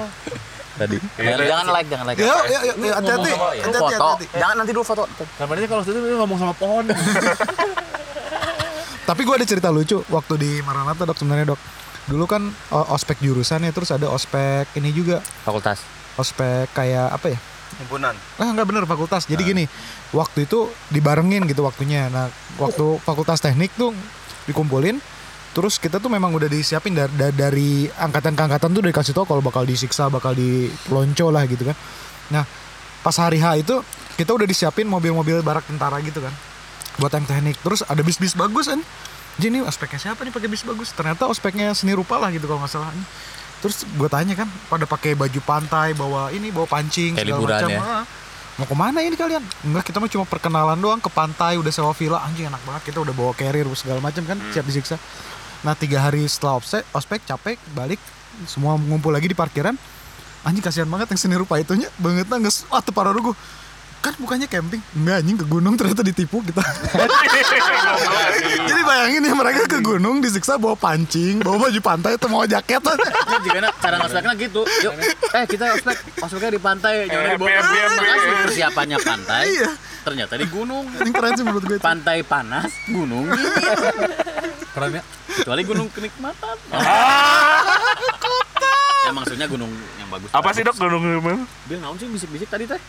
tadi. Iya, Jangan, jangan like, jangan like. ya ya ya ya, hati-hati foto. hati-hati. Jangan nanti dulu foto. Kamarnya kalau situ dia ngomong sama pohon Tapi gue ada cerita lucu waktu di Maranatha dok sebenarnya dok. Dulu kan ospek jurusan ya terus ada ospek ini juga Fakultas. ospek kayak apa ya? himpunan Ah nggak bener fakultas. Jadi gini waktu itu dibarengin gitu waktunya. Nah waktu fakultas teknik tuh dikumpulin. Terus kita tuh memang udah disiapin dari, dari angkatan ke angkatan tuh udah dikasih tau kalau bakal disiksa, bakal dilonco lah gitu kan. Nah pas hari H itu kita udah disiapin mobil-mobil barak tentara gitu kan buat yang teknik. Terus ada bis-bis bagus kan jadi ini ospeknya siapa nih pakai bis bagus? Ternyata ospeknya seni rupa lah gitu kalau nggak salah terus gue tanya kan pada pakai baju pantai bawa ini bawa pancing Kayak segala liburan macam. ya? Ah. mau ke mana ini kalian? Enggak kita mah cuma perkenalan doang ke pantai udah sewa villa. Anjing enak banget. Kita udah bawa carrier segala macam kan siap disiksa nah tiga hari setelah ospek ospek capek balik semua ngumpul lagi di parkiran anjing kasihan banget yang seni rupa itunya banget nangis wah tuh parah gue kan bukannya camping enggak anjing ke gunung ternyata ditipu kita jadi bayangin ya mereka ke gunung disiksa bawa pancing bawa baju pantai atau mau jaket Ini juga cara ngospeknya gitu. Yuk, eh kita ospek, ospeknya di pantai, jangan di bawah. Makasih persiapannya pantai. Iya. Ternyata di gunung. Ini keren sih menurut gue itu. Pantai panas, gunung dingin. Keren ya. Kecuali gunung kenikmatan. ya maksudnya gunung yang bagus. Apa sih dok gunung gunung? Bil naon sih bisik-bisik tadi teh?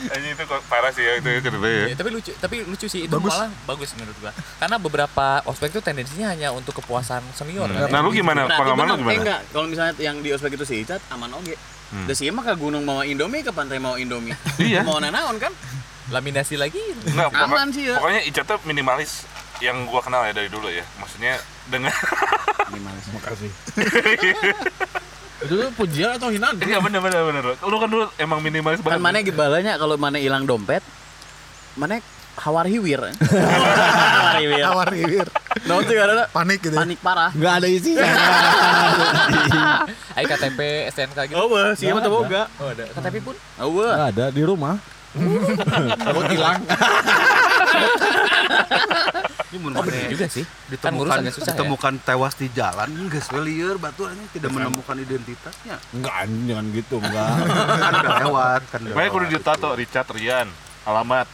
Ini itu kok parah sih ya itu itu ya. Ya, tapi lucu, tapi lucu sih itu Bagus. malah bagus menurut gua. Karena beberapa ospek itu tendensinya hanya untuk kepuasan senior kan. Nah lu gimana? Berarti Pengalaman lu bener, eh, gimana? enggak, kalau misalnya yang di ospek itu si Icat aman oge. Hmm. Da sih mah ke gunung mau Indomie ke pantai mau Indomie. Iya. Mau nanaon kan? Laminasi lagi. Enggak, pokok- Aman sih ya. Pokoknya Ica tuh minimalis yang gua kenal ya dari dulu ya. Maksudnya dengan Makasih. itu tuh pujian atau hinaan? Iya bener bener bener. Lu kan dulu emang minimalis Kan banget. mana gibalanya kalau mana hilang dompet, mana hawar hiwir. hawar hiwir. Awar iwir. Naon sih karena Panik gitu. ya. panik parah. Enggak ada isi. Ai KTP, STNK gitu. Oh, wah, sih mah teu boga. Oh, ada. KTP pun Oh, ada di rumah. Takut hilang. Ini mun Oh, bener juga sih. Kan ditemukan agak susah ya. ditemukan tewas di jalan geus we lieur batu ini tidak menemukan identitasnya Enggak, anjing, jangan gitu, enggak. kan udah lewat kan udah Makanya kudu ditato Richard Rian. Alamat.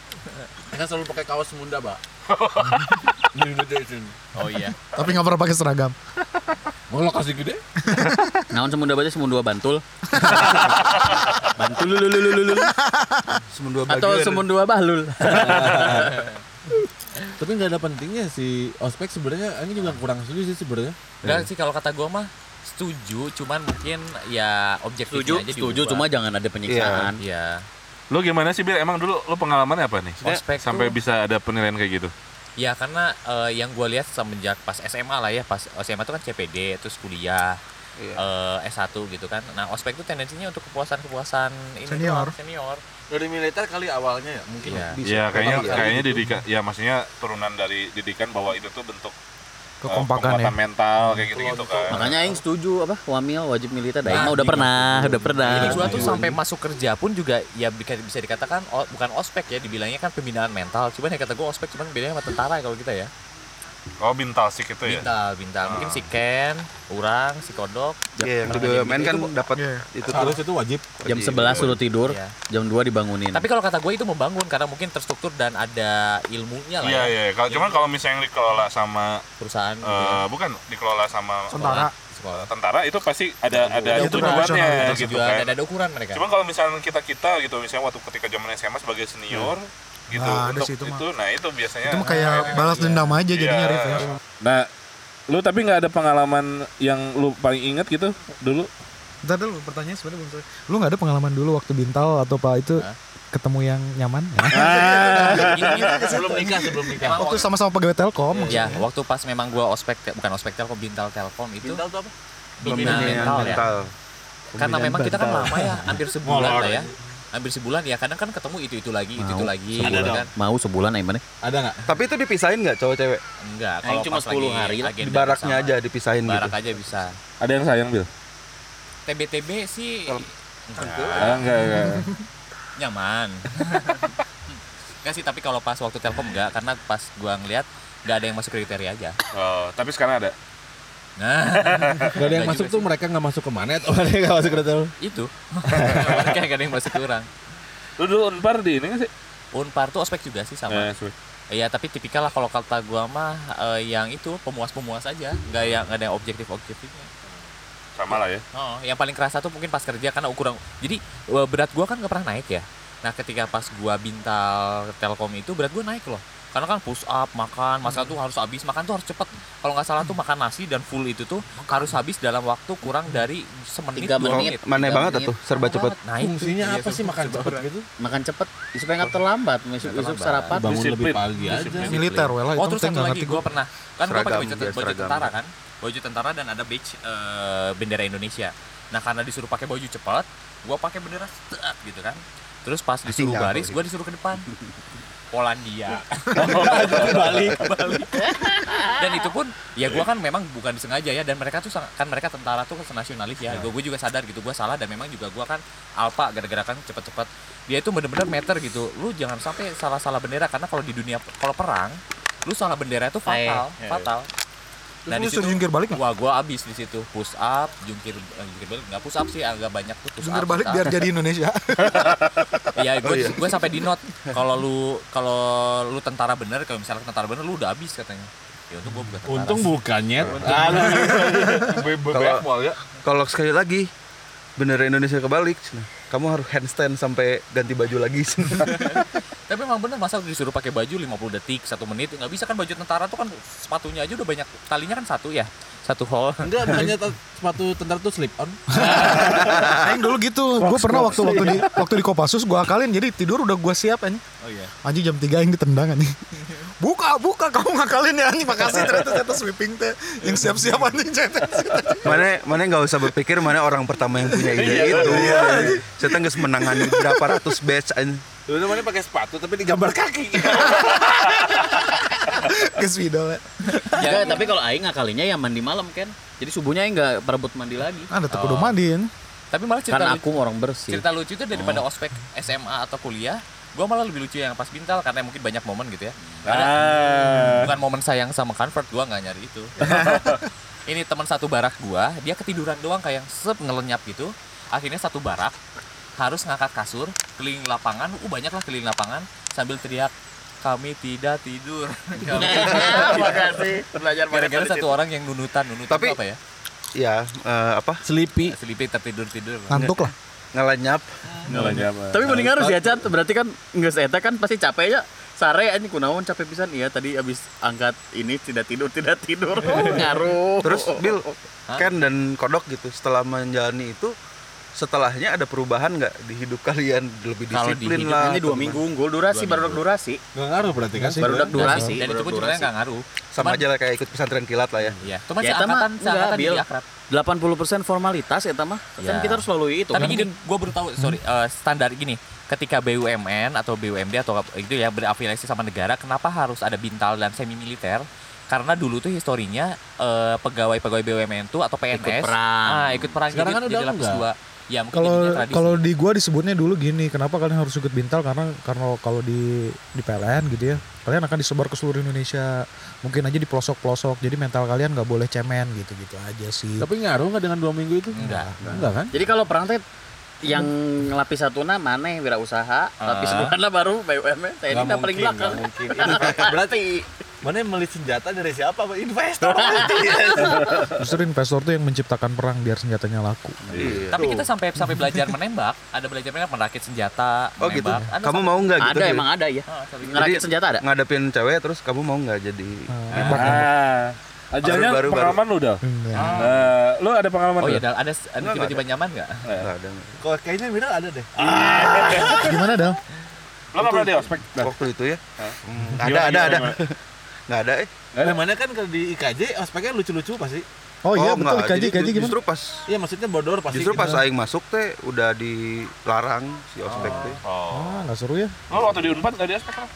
Kan selalu pakai kaos Munda, Pak. Oh iya. Tapi nggak pernah pakai seragam. Mau lokasi gede? Naon semunda baca semunda bantul. bantul lulu lulu lulu. Semua dua Atau semunda bahlul. Tapi nggak ada pentingnya si ospek sebenarnya ini juga kurang setuju sih sebenarnya. Enggak sih kalau kata gua mah setuju, cuman mungkin ya objektifnya Setuju, aja setuju diubah. cuma jangan ada penyiksaan. Iya. Lu gimana sih Bil? Emang dulu lu pengalamannya apa nih? Ospek Sampai tuh- bisa ada penilaian kayak gitu. Ya karena eh, yang gue lihat semenjak pas SMA lah ya, pas SMA itu kan CPD, terus kuliah, Iya. eh, S1 gitu kan. Nah ospek itu tendensinya untuk kepuasan-kepuasan ini Senior. doang, senior. Dari militer kali awalnya ya, mungkin. Iya. Bisa. Iya, kayaknya kayaknya didikan ya maksudnya turunan dari didikan bahwa itu tuh bentuk Kekompakan ya. penguatan mental kayak gitu-gitu kan. Makanya aing setuju apa wamil wajib militer. Dah, aing mah udah pernah, udah pernah. Jadi gua tuh sampai masuk kerja pun juga ya bisa dikatakan bukan ospek ya, dibilangnya kan pembinaan mental. Cuman ya kata gue ospek cuman bedanya sama tentara kalau kita ya. Oh, bintal sik itu ya. Bintal, bintal. Mungkin si Ken, Urang, si Kodok. Iya, yang BUMN jadi kan gitu, dapat Iya. itu tuh Harus itu wajib. Jam 11 suruh tidur, Iya. jam 2 dibangunin. Tapi kalau kata gue itu membangun karena mungkin terstruktur dan ada ilmunya lah Iya, ya. iya. Kalau cuman kalau misalnya dikelola sama Perusahaan eh, bukan dikelola sama Tentara. sekolah. tentara itu pasti ada ada Itu tujuannya gitu kan. ada, ada ukuran mereka. Cuman kalau misalnya kita kita gitu misalnya waktu ketika zaman SMA sebagai senior gitu Nah, ada untuk sih itu itu, mah. nah itu biasanya Itu mah kayak balas dendam aja jadinya Iya. Rif ya. Nah, lu tapi nggak ada pengalaman yang lu paling inget gitu dulu? Bentar dulu pertanyaan sebenarnya belum selesai. Lu nggak ada pengalaman dulu waktu bintal atau apa itu Hah? ketemu yang nyaman? sebelum nikah, sebelum nikah. Waktu sama-sama pegawai Telkom. Ya, waktu pas memang gua ospek bukan ospek Telkom, Bintal Telkom itu Bintal tuh apa? pembinaan mental ya. mental. Karena memang kita kan lama ya, hampir sebulan lah ya. Hampir sebulan ya, kadang kan ketemu itu-itu lagi, itu-itu Mau. lagi Ada gitu dong. kan. Mau sebulan aing mana? Ada nggak? Tapi itu dipisahin nggak cowok cewek? Enggak, kalau cuma pas 10 lagi hari lah. Di agenda baraknya aja dipisahin Barak gitu. aja bisa. Ada yang sayang bil? TBTB sih Ah, enggak enggak. nyaman. Enggak sih, tapi kalau pas waktu Telkom enggak karena pas gua ngeliat nggak ada yang masuk kriteria aja. Oh, tapi sekarang ada. Nah, Gak ada yang masuk tuh mereka nggak masuk ke mana atau ada yang nggak masuk ke hotel? itu. Mereka nggak ada yang masuk kurang. Lu dulu unpar di ini nggak sih? Unpar tuh ospek juga sih sama. Eh. Iya, tapi tipikal lah kalau kata gua mah eh, yang itu pemuas-pemuas aja, nggak yang nggak ada yang objektif-objektifnya. sama lah ya. Oh, yang paling kerasa tuh mungkin pas kerja karena ukuran. Jadi eh, berat gua kan nggak pernah naik ya. Nah, ketika pas gua bintal Telkom itu berat gua naik loh. Karena kan push up makan masakan tuh harus habis makan tuh harus cepet kalau nggak salah tuh makan nasi dan full itu tuh harus habis dalam waktu kurang dari semenit Tiga menit. menit Mana banget menit. tuh serba cepet. nah itu Fungsinya iya, apa sih makan cepet gitu? makan cepet supaya nggak terlambat Besok besok sarapan Bangun Disiplin. lebih pagi aja. Militer well Oh terus satu lagi gue pernah kan gue pakai baju, seragam. tentara kan baju tentara dan ada badge eh, bendera Indonesia. Nah karena disuruh pakai baju cepat, gue pakai bendera gitu kan. Terus pas disuruh sorry. gue disuruh ke depan. Polandia. balik, balik. Dan itu pun ya gue kan memang bukan disengaja ya dan mereka tuh kan mereka tentara tuh nasionalis ya. Gue juga sadar gitu gue salah dan memang juga gue kan alpa gara-gara kan cepet-cepet. Dia itu bener-bener meter gitu. Lu jangan sampai salah-salah bendera karena kalau di dunia kalau perang lu salah bendera itu fatal, Eh, eh. fatal. Nah, di situ- jungkir balik? Wah, gua abis di situ push up, jungkir eh, jungkir balik nggak push up sih agak banyak tuh push Jungkir up. balik biar jadi Indonesia. Iya, gue Oh, iya. gue sampai di note kalau lu kalau lu tentara bener, kalau misalnya tentara bener lu udah habis katanya. Ya untung gua bukan tentara. Untung bukannya. Kalau kalau sekali lagi bendera Indonesia kebalik, Cina, kamu harus handstand sampai ganti baju lagi. Tapi memang bener masa disuruh pakai baju 50 detik, satu menit nggak bisa kan baju tentara tuh kan sepatunya aja udah banyak talinya kan satu ya, satu hole. Enggak, t- sepatu tentara tuh slip on. Aing dulu gitu. Gue pernah waktu waktu di waktu di Kopassus gue akalin jadi tidur udah gue siap anjing. Oh iya. Anjing jam 3 aing ditendang anjing. Buka, buka kamu ngakalin ya anjing. Makasih ternyata ternyata sweeping teh yang siap-siap anjing ternyata. mana mana nggak usah berpikir mana orang pertama yang punya ide itu. Saya nggak menangani berapa ratus batch anjing. Dulu namanya pakai sepatu tapi digambar kaki. Ke spidol ya. Tapi kalau aing ngakalinya ya mandi malam kan jadi subuhnya aing nggak perebut mandi lagi Ada tuh kudu mandi kan. Tapi malah cerita kan lucu, aku orang bersih cerita lucu itu daripada ospek SMA atau kuliah, gua malah lebih lucu yang pas bintal karena mungkin banyak momen gitu ya. Ada Ah. bukan momen sayang sama convert gua nggak nyari itu. Ini teman satu barak gua dia ketiduran doang kayak sep ngelenyap gitu. Akhirnya satu barak harus ngangkat kasur keliling lapangan uh banyak lah keliling lapangan sambil teriak kami tidak tidur. Makasih belajar gara-gara satu orang yang nunutan nunutan Tapi- itu apa ya? Ya eh, apa? Sleepy. Sleepy tertidur tidur Ngantuk lah. Ngelenyap. tapi mending harus ya Chan. Berarti kan nggak saya kan pasti capek ya. Sare ini kunaon capek pisan. Iya tadi abis angkat ini tidak tidur tidak tidur. Ngaruh. Terus Bill, Ken dan Kodok gitu setelah menjalani itu setelahnya ada perubahan nggak di hidup kalian? Lebih Kalau di disiplin hidup lah ini dua minggu unggul durasi baru durasi. Gak ngaruh berarti kan? baru durasi. Dan itu pun sebenarnya nggak ngaruh. Sama aja lah kayak ikut pesantren kilat lah ya. Iya, cuman Ya, seangkatan seangkatan jadi akrab. 80% formalitas ya tama kan Ya. kita harus melalui itu Tapi kan? gini, gue baru tahu, sorry, eh, standar gini. Ketika BUMN atau BUMD atau itu ya berafiliasi sama negara, kenapa harus ada bintal dan semi militer? Karena dulu tuh historinya eh, pegawai-pegawai BUMN tuh atau PNS Ikut perang. ah, ikut perang. Sekarang jadi, kan udah jadi lapis enggak. dua. Ya mungkin Kalau kalau di gua disebutnya dulu gini, kenapa kalian harus ikut bintal karena karena kalau di di PLN gitu ya, kalian akan disebar ke seluruh Indonesia. Mungkin aja di pelosok-pelosok. Jadi mental kalian nggak boleh cemen gitu-gitu aja sih. Tapi ngaruh nggak dengan dua minggu itu? Enggak. Enggak kan? jadi kalau perang teh yang lapis satu na mana wirausaha lapis Ah. dua na baru BUMN Nggak paling mungkin, belakang berarti Mana yang beli senjata dari siapa? Investor. Justru investor tuh yang menciptakan perang biar senjatanya laku. Iya. Tapi kita sampai sampai belajar menembak, ada belajar menembak, merakit senjata, Oh gitu. menembak. Ada Kamu sampai- mau nggak gitu? ada emang ada ya Ah, ngerakit senjata ada ngadepin cewek terus kamu mau nggak jadi Eh, nembak, nembak. Ah. Ajalnya Baru- baru- pengalaman lu dah. Hmm, ya. Eh, lu ada pengalaman Oh iya, ada ada Enggak, tiba-tiba nyaman nggak? nggak ada Kok kayaknya Miral ada deh. Gimana dong? Lu nggak pernah di ospek? Waktu itu ya? Hmm, ada Gimana, ada gimana, ada gimana? nggak ada eh Namanya kan kalau di IKJ ospeknya lucu-lucu pasti. Oh, iya betul nggak. kaji Jadi kaji gimana? justru pas Iya maksudnya bodor pasti. justru pas gitu. aing masuk teh udah dilarang si ospek teh Oh. Ah, nggak seru ya? Lu waktu di Unpad nggak di ospek kan?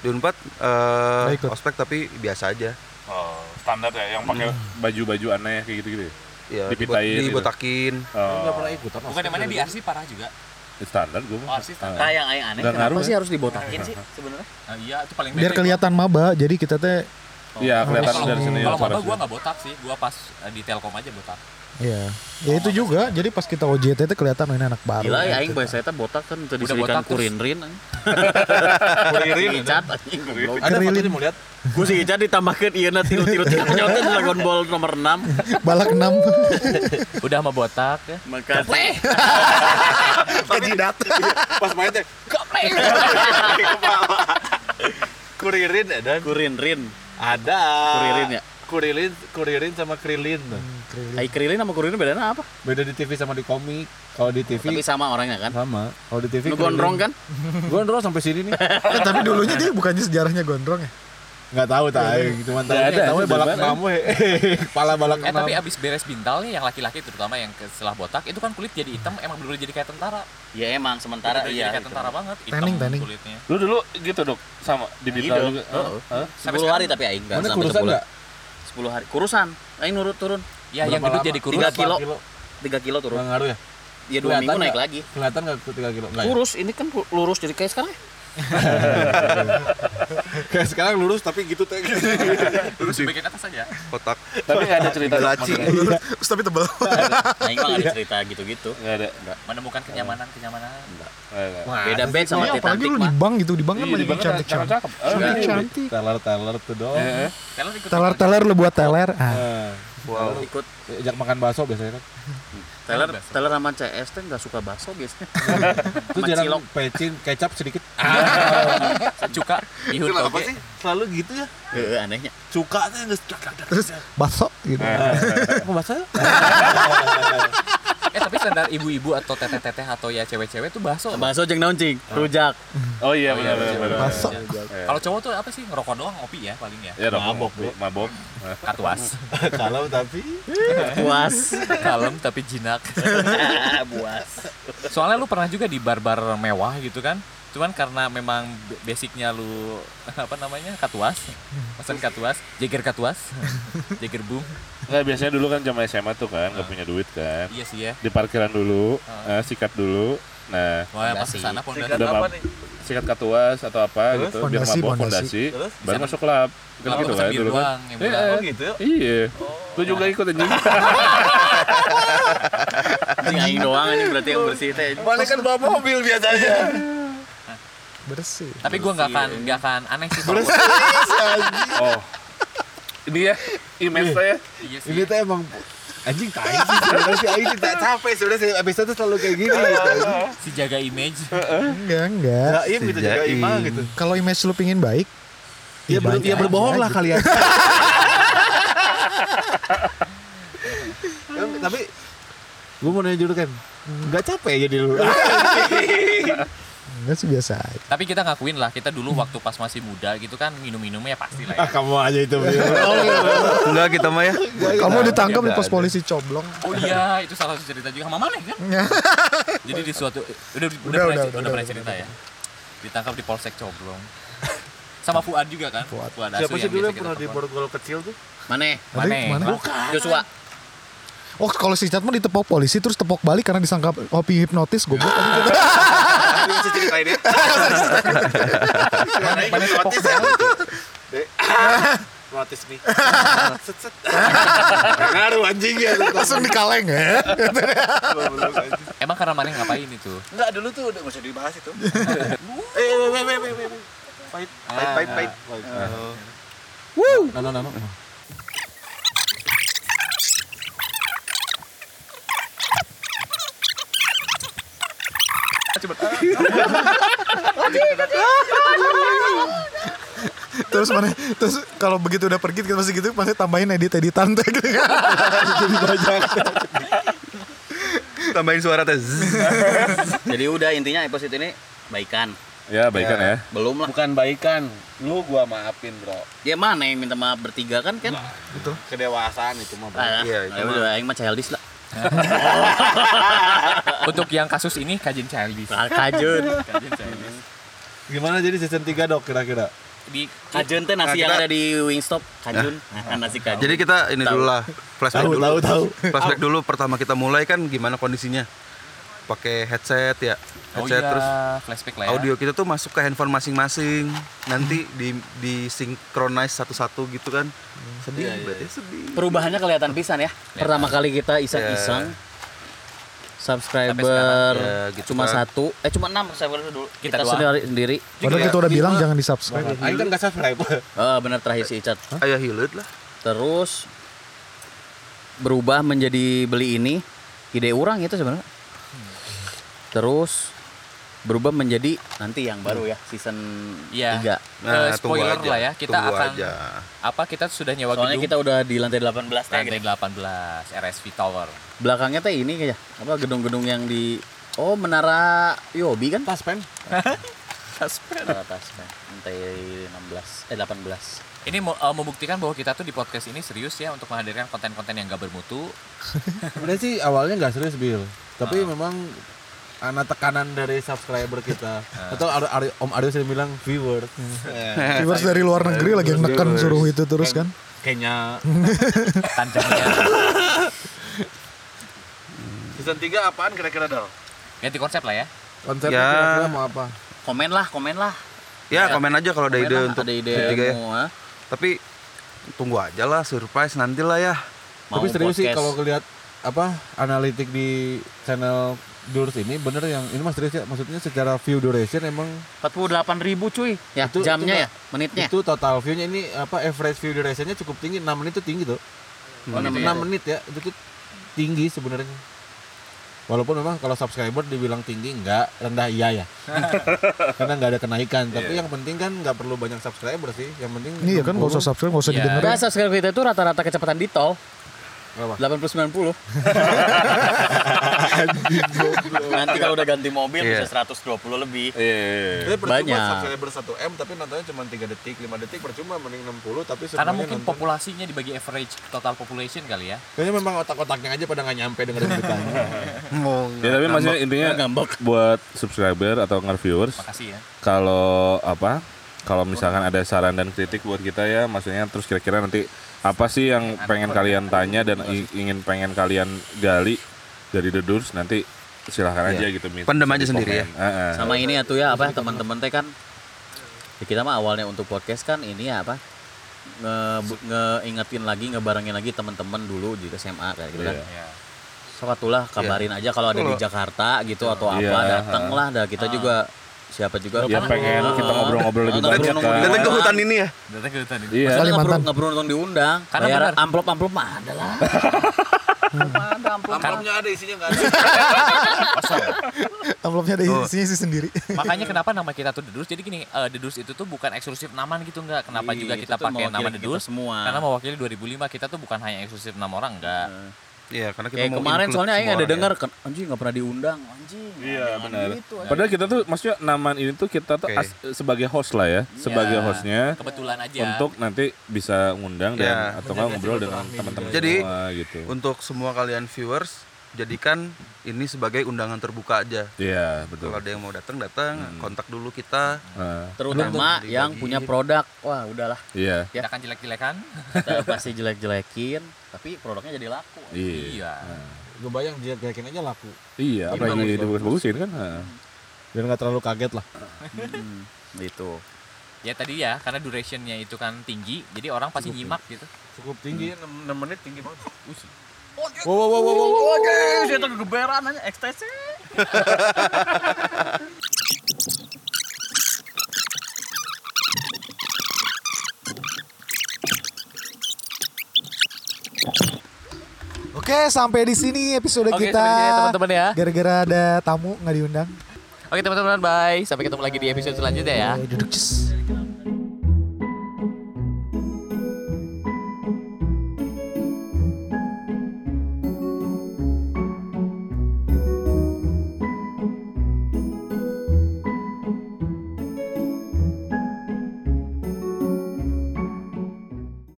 di unpad eh, Nggak ikut. ospek tapi biasa aja Oh, standar ya, yang pakai baju-baju aneh kayak gitu-gitu ya? ya Dipitain gitu. dibotakin Nggak Oh, pernah ikutan. Bukan yang mana di RC parah juga. Itu standar gue Oh, RC standar. Nah, yang yang aneh Nggak kenapa ngaruh, sih harus dibotakin sih sebenarnya? Nah, iya, itu paling Biar kelihatan maba, jadi kita teh Iya, kelihatan kalau dari sini. kalau maba gua nggak botak sih, gua pas eh, di Telkom aja botak. Iya. Ya itu juga. Jadi pas kita OJT itu kelihatan oh, ini anak baru. Gila ya gitu. aing bahasa eta botak kan botak terus. kurinrin anjing. Kuririn. Si Icat anjing goblok. Ada fotonya mau lihat? Ku si Icat ditambahkeun ieu na tilu-tilu tilu nyotin Dragon Ball nomor 6. Balak 6. Udah sama botak ya. Makasih. Kajidat. Pas main teh. Kuririn dan Kurin Rin. ada. Kuririn ya. Kuririn, Kuririn sama Krilin. Ai Krilin sama Kurin bedanya apa? Beda di TV sama di komik. Kalau di TV Tapi sama orangnya kan. sama. Kalau di TV Lu gondrong kan? Gondrong sampai sini nih. Eh, tapi dulunya dia bukannya sejarahnya gondrong ya? Enggak tahu tai, cuma tahu ada, tahu balak enam we. Kepala balak Eh enam. tapi abis beres bintal nih yang laki-laki terutama yang setelah botak itu kan kulit jadi hitam emang bener jadi kayak tentara. Ya emang sementara iya. jadi kayak tentara banget. Hitam Tanning, tanning. kulitnya. Lu dulu gitu dok sama di Bintal Gitu. juga. Heeh. Hah? Sampai 10 hari tapi aing enggak Mana sampai kurusan sebulan. enggak? 10 hari. Kurusan. Aing nurut turun Ya yang gendut jadi kurus. Tiga kilo. kilo. 3 kilo turun. Enggak ngaruh ya? Ya 2 Kelihatan minggu naik lagi. Kelihatan enggak tuh 3 kilo? Enggak ya? Kurus, ini kan lurus jadi kayak sekarang. Ya. Kayak sekarang lurus tapi gitu teh. Kurus di bagian atas aja. kotak Tapi nggak ada cerita Laci. maksudnya. Terus tapi tebel. Aing mah enggak ada cerita gitu-gitu. Nggak ada. Menemukan kenyamanan kenyamanan. Nggak ada. Beda bed sama Iya, apalagi Titanic lu di mah. bank gitu, di bank kan Iya, banyak Bangka cantik cantik. Enggak. iya. Cantik. Teler teler tuh dong. Eh, ikut Teler teler lu buat teler. Ah. Nah, wow Ikut ajak makan bakso biasanya kan. Teller Teller sama CS teh enggak suka bakso biasanya. Itu jarang cilok. pecin, kecap sedikit. cuka ihut kenapa toge. sih selalu gitu ya Heeh, anehnya. Cuka teh geus Terus bakso gitu. Kok bakso? Eh tapi standar ibu-ibu atau teteh-teteh atau ya cewek-cewek tuh bakso. Bakso jeung naon cing? Rujak. Oh iya benar benar benar. Bakso. Iya. Kalau cowok tuh apa sih ngerokok doang ngopi ya paling ya. Ya Mabok, mabok, mabok. Katuas. Kalau tapi Puas. Kalem tapi jinak. Buas. Soalnya lu pernah juga di bar-bar mewah gitu kan? Cuman karena memang basicnya lu apa namanya katuas, pesan katuas, jeger katuas, jeger boom. Nggak biasanya dulu kan zaman SMA tuh kan nggak punya duit kan. Iya sih ya. Di parkiran dulu, Ah. eh, sikat dulu. Nah, Wah pas ke sana pondasi. udah mab- sikat katuas atau apa gitu biar mabok fondasi. fondasi, Terus? baru masuk klub. Kan gitu kan dulu kan. Iya. oh gitu ya Iya. Lu juga ikut anjing. Cing aing doang ini berarti yang bersih teh. Mana kan bawa mobil biasanya Bersih. Tapi gua nggak akan nggak akan aneh sih kalau Oh. Ini ya image saya. Iya sih. ini tuh emang anjing tai sih sebenarnya sih aing tidak capek sebenarnya sih episode tuh selalu kayak gini gitu. si jaga image. Enggak, enggak. Jaim gitu jaga Jaim. imah gitu. Kalau image lu pingin baik, Ya, ber, ya berbohong lah kalian. Tapi gue mau nanya dulu kan, nggak capek ya jadi lu? Enggak sih biasa aja. Tapi kita ngakuin lah kita dulu waktu pas masih muda gitu kan minum-minumnya pasti lah ya. ah kamu aja itu. enggak kita mah ya Kamu ditangkap di pos polisi coblong. Oh iya, itu salah satu cerita juga sama mana kan? Jadi di suatu udah udah, Udah, pernah, udah, udah, udah, pernah udah, cerita ya. Ditangkap di Polsek Coblong. Sama Fuad juga kan? Fuad. Asu Siapa sih dulu yang pernah di borgol kecil tuh? Mana? Tadi Mana? mana? Joshua. Oh, kalau si Cat mah ditepok polisi terus tepok balik karena disangka kopi hipnotis goblok. Bisa ceritain ya Mana mana tepok Notis nih. Set set. Ngaruh anjing ya. Langsung dikaleng ya. Emang karena mana ngapain itu? enggak dulu tuh udah nggak usah dibahas itu eh wait wait wait wait wait pahit pahit pahit pahit Nano nano. terus mana? Terus kalau begitu udah pergi kita masih gitu pasti tambahin edit editan teh gitu kan. Jadi banyak. tambahin suara teh Jadi udah intinya episode ini baikan. Ya, baikan ya. Belum lah. Bukan baikan. Lu gua maafin, Bro. Ya mana yang minta maaf bertiga kan kan? Kedewasaan itu mah. Ah, Iya, itu ya udah aing mah childish lah. Untuk yang kasus ini kajin childish. Ah, Kajun. Kajin childish. Gimana jadi season 3 dok kira-kira? Di Kajun teh nasi Nah, yang ada di Wingstop. Kajun. Nah, nasi kajun. jadi kita ini Tahu. dulu lah flashback Tahu, dulu tahu, tahu. flashback dulu pertama kita mulai kan gimana kondisinya pakai headset ya. Oh headset iya, terus flashback lah ya. audio kita tuh masuk ke handphone masing-masing. Nanti di di synchronize satu-satu gitu kan. Sedih berarti sedih. Perubahannya kelihatan pisan ya. Pertama kali kita iseng-iseng. Subscriber Ya, gitu cuma kan. satu. Eh cuma enam subscriber dulu. Kita kita, sendiri sendiri. Padahal kita udah bilang jangan di subscribe. Aing kan gak subscribe. oh, bener terakhir si Icat. Ayah hilut lah. Terus berubah menjadi beli ini. Ide orang itu sebenarnya terus berubah menjadi nanti yang baru ya season Iya. 3. Eh, spoiler tunggu lah ya, kita akan aja. apa kita sudah nyewa Soalnya gedung kita udah di lantai 18 teh, lantai gitu. 18 RSV Tower. Belakangnya teh ini kayaknya apa gedung-gedung yang di Oh, menara Yobi kan? Taspen. Menara Tasman. Lantai 16 eh 18. Ini mau- eh, membuktikan bahwa kita tuh di podcast ini serius ya untuk menghadirkan konten-konten yang gak bermutu. Sebenarnya sih awalnya nggak serius Bill, tapi memang anak tekanan dari subscriber kita atau Ar- Ar- Om Aryo sering bilang viewers Viewers dari luar negeri lagi yang neken suruh itu terus kan. kayaknya Tanzania. season 3 apaan kira-kira Dal? Ganti konsep lah ya. Konsepnya Ya. kira-kira mau apa? Komen lah, komen lah. Ya, komen aja kalau ada ide lah, untuk ada ide ketiga ya. Tapi tunggu aja lah surprise nanti lah ya. Mau tapi serius sih podcast. kalau ngeliat apa analitik di channel Durs ini bener yang ini mas ya maksudnya secara view duration emang 48 ribu cuy. Ya, Itu- jamnya itu ya, menitnya. itu total view-nya ini apa average view durationnya cukup tinggi 6 menit itu tinggi tuh Oh, 6, gitu ya. menit ya itu tuh tinggi sebenarnya walaupun memang kalau subscriber dibilang tinggi enggak rendah iya ya karena nggak ada kenaikan tapi yang penting kan nggak perlu banyak subscriber sih yang penting Iya kan nggak usah subscribe, nggak usah Iya. didengerin. Nah, subscriber kita itu rata-rata kecepatan di tol Berapa? 80 90. Nanti kalau udah ganti mobil Iya. bisa 120 lebih. Iya. Tapi percuma Banyak. subscriber 1 M tapi nontonnya cuma 3 detik, 5 detik percuma mending 60 tapi Karena mungkin nonton. populasinya dibagi average total population kali ya. Kayaknya memang otak-otaknya aja pada nggak nyampe dengerin beritanya. Ya tapi maksudnya intinya buat subscriber atau nge-viewers Makasih ya. kalau apa kalau misalkan ada saran dan kritik buat kita ya maksudnya terus kira-kira nanti apa sih yang pengen kalian tanya dan ingin pengen kalian gali dari The Doors nanti silahkan aja gitu. Pendem aja Di sendiri ya. Sama ini atuh ya apa teman-teman teh kan ya kita mah awalnya untuk podcast kan ini ya apa nge, ngeingetin lagi ngebarengin lagi teman-teman dulu di SMA kayak gitu kan. Iya. Ya. So atulah kabarin aja kalau ada di Jakarta gitu atau apa Iya, datang lah dah kita juga siapa juga Ya pengen kita ngobrol-ngobrol lebih banyak kan. Datang ke hutan ini ya. Datang ke hutan ini. Iya. Kalimantan. nggak perlu nonton diundang. Karena Bayar benar. amplop amplop mah ada lah. ada. Amplopnya ada isinya nggak ada. Amplopnya ada isinya sih sendiri. Makanya kenapa nama kita tuh Doors? Jadi gini, eh, The Doors itu tuh bukan eksklusif nama gitu enggak. Kenapa Iya, juga kita pakai nama Doors? semua. Karena mewakili 2005 kita tuh bukan hanya eksklusif enam orang enggak. Iya, karena kita Kayak mau kemarin soalnya aing ada orang ya. dengar kan anjing nggak pernah diundang anjing. Iya benar. gitu, anjing. Padahal kita tuh maksudnya naman ini tuh kita tuh Oke. as- sebagai host lah ya, sebagai Iya. hostnya Kebetulan aja. untuk nanti bisa ngundang dan Iya. atau nggak ngobrol dengan teman-teman Jadi, semua gitu. Untuk semua kalian viewers, jadikan ini sebagai undangan terbuka aja. Iya betul. Kalau ada yang mau datang datang, kontak dulu kita. Nah, Terutama yang punya produk. Wah, udahlah. iya. Kita akan jelek-jelekan. Kita pasti jelek-jelekin, tapi produknya jadi laku. Iya. Iya. Gue bayang dia yakin aja laku. Iya, apa yang dibagus-bagusin kan? Nah. Biar nggak terlalu kaget lah. Hmm, gitu. Ya tadi ya, karena durationnya itu kan tinggi, jadi orang pasti nyimak gitu. Cukup tinggi 6, menit tinggi banget. Oh, Wow, wow, wow, wow, wow. Oke, saya tuh kegeberan aja ekstasi. Oke, sampai di sini episode Oke, kita. ya, teman-teman ya. Gara-gara ada tamu nggak diundang. Oke teman-teman, bye. Sampai ketemu lagi di episode selanjutnya ya. Duduk, cus.